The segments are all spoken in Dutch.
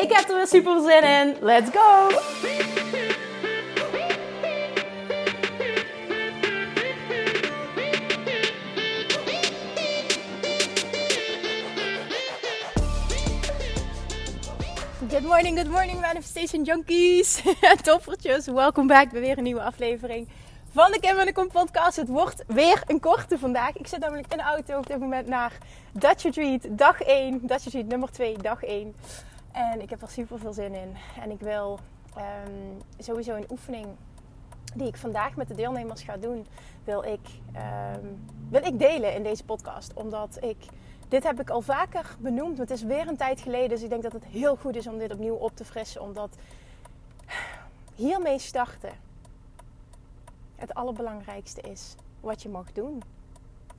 Ik heb er weer super zin in. Let's go! Good morning, good morning Manifestation Junkies. Toppertjes, welkom back bij weer een nieuwe aflevering van de Kim en de Kom podcast. Het wordt weer een korte vandaag. Ik zit namelijk in de auto op dit moment naar Dutch Retreat, dag 1. Dutch Retreat nummer 2, dag 1. En ik heb er super veel zin in. En ik wil um, sowieso een oefening die ik vandaag met de deelnemers ga doen, wil ik, um, wil ik delen in deze podcast. Omdat ik, dit heb ik al vaker benoemd, maar het is weer een tijd geleden. Dus ik denk dat het heel goed is om dit opnieuw op te frissen. Omdat hiermee starten het allerbelangrijkste is wat je mag doen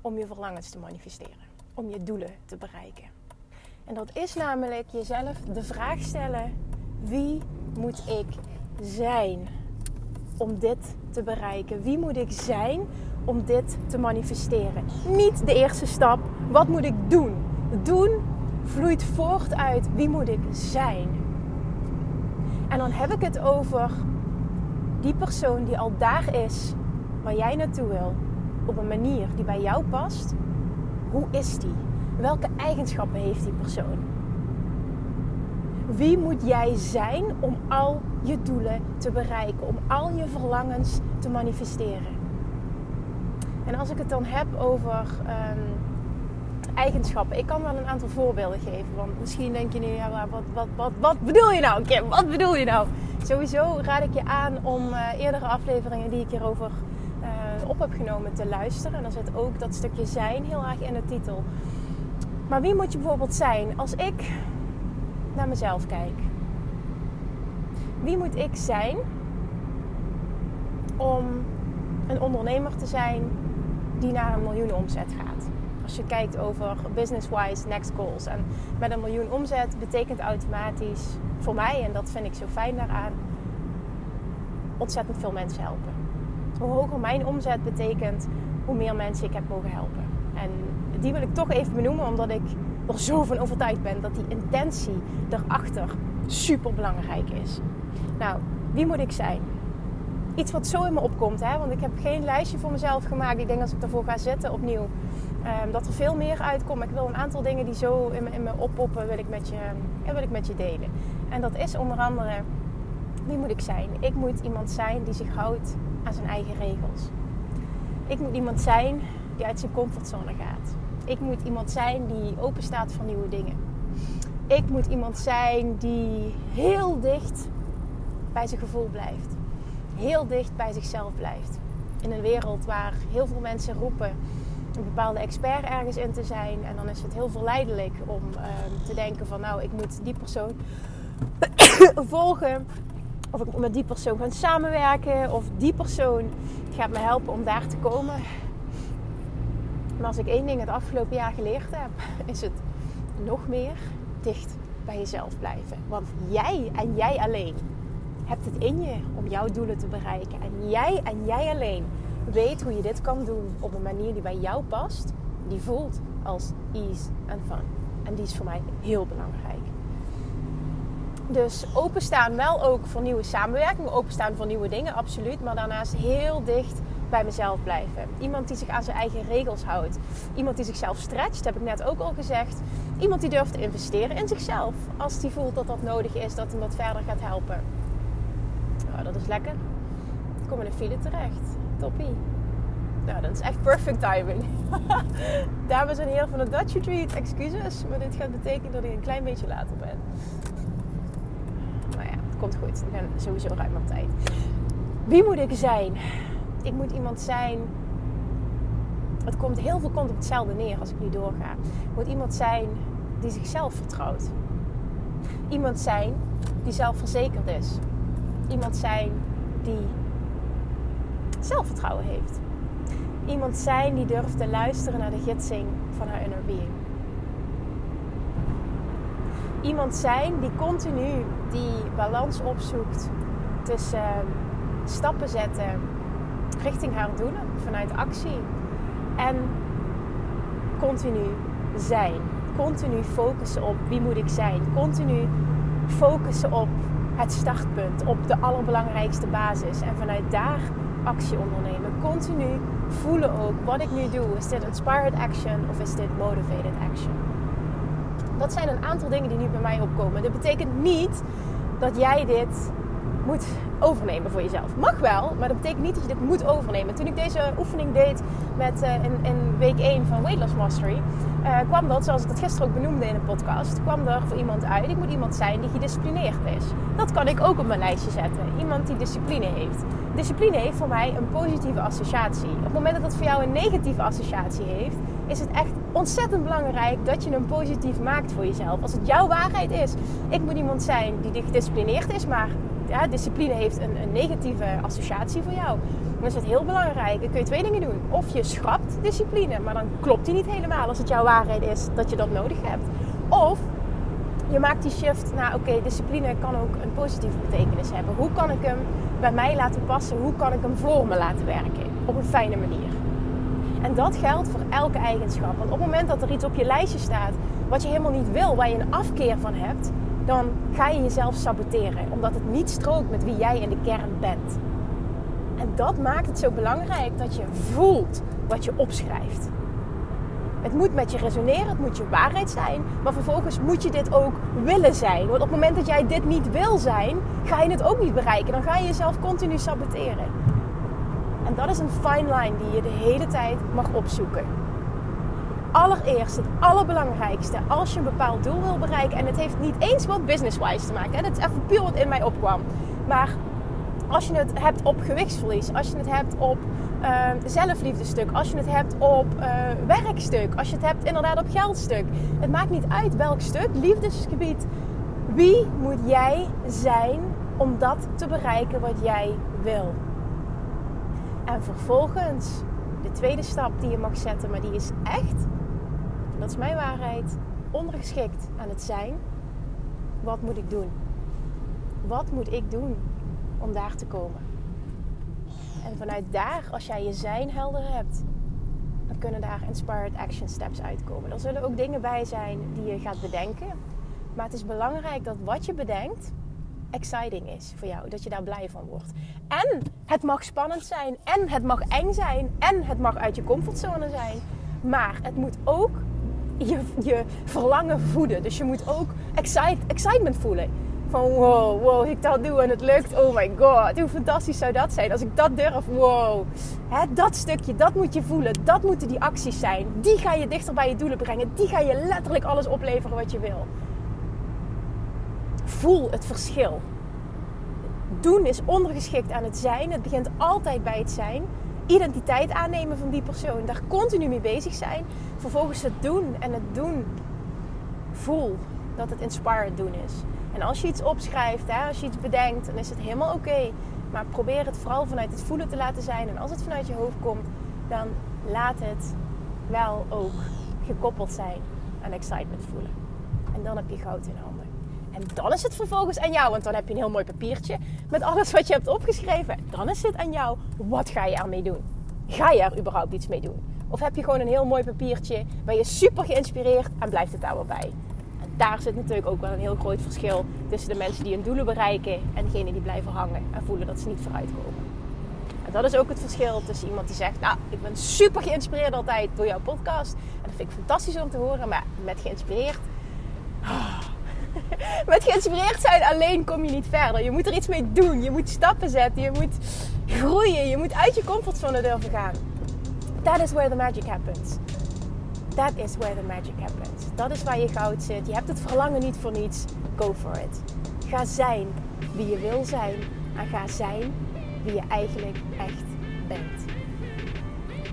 om je verlangens te manifesteren. Om je doelen te bereiken. En dat is namelijk jezelf de vraag stellen: wie moet ik zijn om dit te bereiken? Wie moet ik zijn om dit te manifesteren? Niet de eerste stap, wat moet ik doen? Doen vloeit voort uit wie moet ik zijn? En dan heb ik het over die persoon die al daar is waar jij naartoe wil, op een manier die bij jou past. Hoe is die? Welke eigenschappen heeft die persoon? Wie moet jij zijn om al je doelen te bereiken, om al je verlangens te manifesteren? En als ik het dan heb over um, eigenschappen, ik kan wel een aantal voorbeelden geven. Want misschien denk je nu, ja, wat, wat, wat, wat bedoel je nou, Kim? Wat bedoel je nou? Sowieso raad ik je aan om uh, eerdere afleveringen die ik hierover uh, op heb genomen te luisteren. En dan zit ook dat stukje zijn heel erg in de titel. Maar wie moet je bijvoorbeeld zijn als ik naar mezelf kijk? Wie moet ik zijn om een ondernemer te zijn die naar een miljoen omzet gaat? Als je kijkt over business-wise next goals. En met een miljoen omzet betekent automatisch voor mij, en dat vind ik zo fijn daaraan, ontzettend veel mensen helpen. Hoe hoger mijn omzet betekent, hoe meer mensen ik heb mogen helpen. En die wil ik toch even benoemen, omdat ik er zo van overtuigd ben dat die intentie erachter super belangrijk is. Nou, wie moet ik zijn? Iets wat zo in me opkomt, hè? want ik heb geen lijstje voor mezelf gemaakt. Ik denk als ik ervoor ga zitten opnieuw, um, dat er veel meer uitkomt. Ik wil een aantal dingen die zo in me, in me oppoppen, wil ik, met je, ja, wil ik met je delen. En dat is onder andere, wie moet ik zijn? Ik moet iemand zijn die zich houdt aan zijn eigen regels. Ik moet iemand zijn die uit zijn comfortzone gaat. Ik moet iemand zijn die open staat voor nieuwe dingen. Ik moet iemand zijn die heel dicht bij zijn gevoel blijft. Heel dicht bij zichzelf blijft. In een wereld waar heel veel mensen roepen een bepaalde expert ergens in te zijn. En dan is het heel verleidelijk om uh, te denken van nou, ik moet die persoon volgen. Of ik moet met die persoon gaan samenwerken. Of die persoon gaat me helpen om daar te komen. Maar als ik één ding het afgelopen jaar geleerd heb, is het nog meer dicht bij jezelf blijven. Want jij en jij alleen hebt het in je om jouw doelen te bereiken. En jij en jij alleen weet hoe je dit kan doen op een manier die bij jou past, die voelt als ease en fun. En die is voor mij heel belangrijk. Dus openstaan wel ook voor nieuwe samenwerking, openstaan voor nieuwe dingen, absoluut. Maar daarnaast heel dicht bij mezelf blijven. Iemand die zich aan zijn eigen regels houdt. Iemand die zichzelf stretcht, heb ik net ook al gezegd. Iemand die durft te investeren in zichzelf. Als die voelt dat dat nodig is, dat hem wat verder gaat helpen. Nou, dat is lekker. Ik kom in een file terecht. Toppie. Nou, dat is echt perfect timing. Dames en heren van de Dutch Retreat, excuses. Maar dit gaat betekenen dat ik een klein beetje later ben. Nou ja, het komt goed. Ik ben sowieso ruim op tijd. Wie moet ik zijn? Ik moet iemand zijn. Het komt heel veel komt op hetzelfde neer als ik nu doorga. Ik moet iemand zijn die zichzelf vertrouwt. Iemand zijn die zelfverzekerd is. Iemand zijn die zelfvertrouwen heeft. Iemand zijn die durft te luisteren naar de gidsing van haar inner being. Iemand zijn die continu die balans opzoekt tussen stappen zetten richting haar doelen vanuit actie en continu zijn. Continu focussen op wie moet ik zijn. Continu focussen op het startpunt, op de allerbelangrijkste basis. En vanuit daar actie ondernemen. Continu voelen ook wat ik nu doe. Is dit inspired action of is dit motivated action? Dat zijn een aantal dingen die nu bij mij opkomen. Dat betekent niet dat jij dit moet overnemen voor jezelf. Mag wel, maar dat betekent niet dat je dit moet overnemen. Toen ik deze oefening deed met, uh, in, in, week 1 van Weight Loss Mastery, uh, kwam dat, zoals ik het gisteren ook benoemde in een podcast, kwam er voor iemand uit. Ik moet iemand zijn die gedisciplineerd is. Dat kan ik ook op mijn lijstje zetten. Iemand die discipline heeft. Discipline heeft voor mij een positieve associatie. Op het moment dat het voor jou een negatieve associatie heeft, is het echt ontzettend belangrijk dat je hem positief maakt voor jezelf. Als het jouw waarheid is, ik moet iemand zijn die gedisciplineerd is, maar ja, discipline heeft een, een, negatieve associatie voor jou. Dan is het heel belangrijk. Dan kun je twee dingen doen. Of je schrapt discipline, maar dan klopt die niet helemaal als het jouw waarheid is dat je dat nodig hebt. Of je maakt die shift naar oké, discipline kan ook een positieve betekenis hebben. Hoe kan ik hem bij mij laten passen? Hoe kan ik hem voor me laten werken? Op een fijne manier. En dat geldt voor elke eigenschap. Want op het moment dat er iets op je lijstje staat wat je helemaal niet wil, waar je een afkeer van hebt, dan ga je jezelf saboteren. Omdat het niet strookt met wie jij in de kern bent. En dat maakt het zo belangrijk dat je voelt wat je opschrijft. Het moet met je resoneren, het moet je waarheid zijn. Maar vervolgens moet je dit ook willen zijn. Want op het moment dat jij dit niet wil zijn, ga je het ook niet bereiken. Dan ga je jezelf continu saboteren. En dat is een fine line die je de hele tijd mag opzoeken allereerst, het allerbelangrijkste als je een bepaald doel wil bereiken. En het heeft niet eens wat business-wise te maken. Hè? Dat is even puur wat in mij opkwam. Maar als je het hebt op gewichtsverlies, als je het hebt op uh, zelfliefdestuk, als je het hebt op uh, werkstuk, als je het hebt inderdaad op geldstuk. Het maakt niet uit welk stuk, liefdesgebied. Wie moet jij zijn om dat te bereiken wat jij wil? En vervolgens, de tweede stap die je mag zetten, maar die is echt dat is mijn waarheid, ondergeschikt aan het zijn. Wat moet ik doen? Wat moet ik doen om daar te komen? En vanuit daar, als jij je zijn helder hebt, dan kunnen daar inspired action steps uitkomen. Er zullen ook dingen bij zijn die je gaat bedenken. Maar het is belangrijk dat wat je bedenkt exciting is voor jou. Dat je daar blij van wordt. En het mag spannend zijn. En het mag eng zijn. En het mag uit je comfortzone zijn. Maar het moet ook je, je verlangen voeden. Dus je moet ook excite, excitement voelen. Van wow, wow, ik dat doe en het lukt. Oh my god, hoe fantastisch zou dat zijn als ik dat durf. Wow. Hè, dat stukje, dat moet je voelen. Dat moeten die acties zijn. Die ga je dichter bij je doelen brengen. Die ga je letterlijk alles opleveren wat je wil. Voel het verschil. Doen is ondergeschikt aan het zijn. Het begint altijd bij het zijn identiteit aannemen van die persoon. Daar continu mee bezig zijn. Vervolgens het doen en het doen. Voel dat het inspired doen is. En als je iets opschrijft, hè, als je iets bedenkt, dan is het helemaal oké. Maar probeer het vooral vanuit het voelen te laten zijn. En als het vanuit je hoofd komt, dan laat het wel ook gekoppeld zijn aan excitement voelen. En dan heb je goud in handen. En dan is het vervolgens aan jou, want dan heb je een heel mooi papiertje met alles wat je hebt opgeschreven. Dan is het aan jou, wat ga je ermee doen? Ga je er überhaupt iets mee doen? Of heb je gewoon een heel mooi papiertje, ben je super geïnspireerd en blijft het daar wel bij? En daar zit natuurlijk ook wel een heel groot verschil tussen de mensen die hun doelen bereiken en degenen die blijven hangen en voelen dat ze niet vooruitkomen. En dat is ook het verschil tussen iemand die zegt, nou, ik ben super geïnspireerd altijd door jouw podcast. En dat vind ik fantastisch om te horen, maar met geïnspireerd... Oh, met geïnspireerd zijn alleen kom je niet verder. Je moet er iets mee doen. Je moet stappen zetten. Je moet groeien. Je moet uit je comfortzone durven gaan. That is where the magic happens. That is where the magic happens. Dat is waar je goud zit. Je hebt het verlangen niet voor niets. Go for it. Ga zijn wie je wil zijn. En ga zijn wie je eigenlijk echt bent.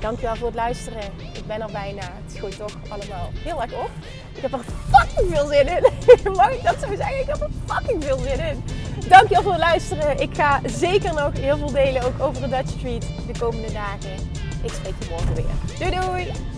Dankjewel voor het luisteren. Ik ben er bijna. Het schoot toch allemaal heel erg op. Ik heb er fucking veel zin in. Mag ik dat zo zeggen? Ik heb er fucking veel zin in. Dankjewel voor het luisteren. Ik ga zeker nog heel veel delen, ook over de Dutch Street de komende dagen. Ik spreek je morgen weer. Doei doei!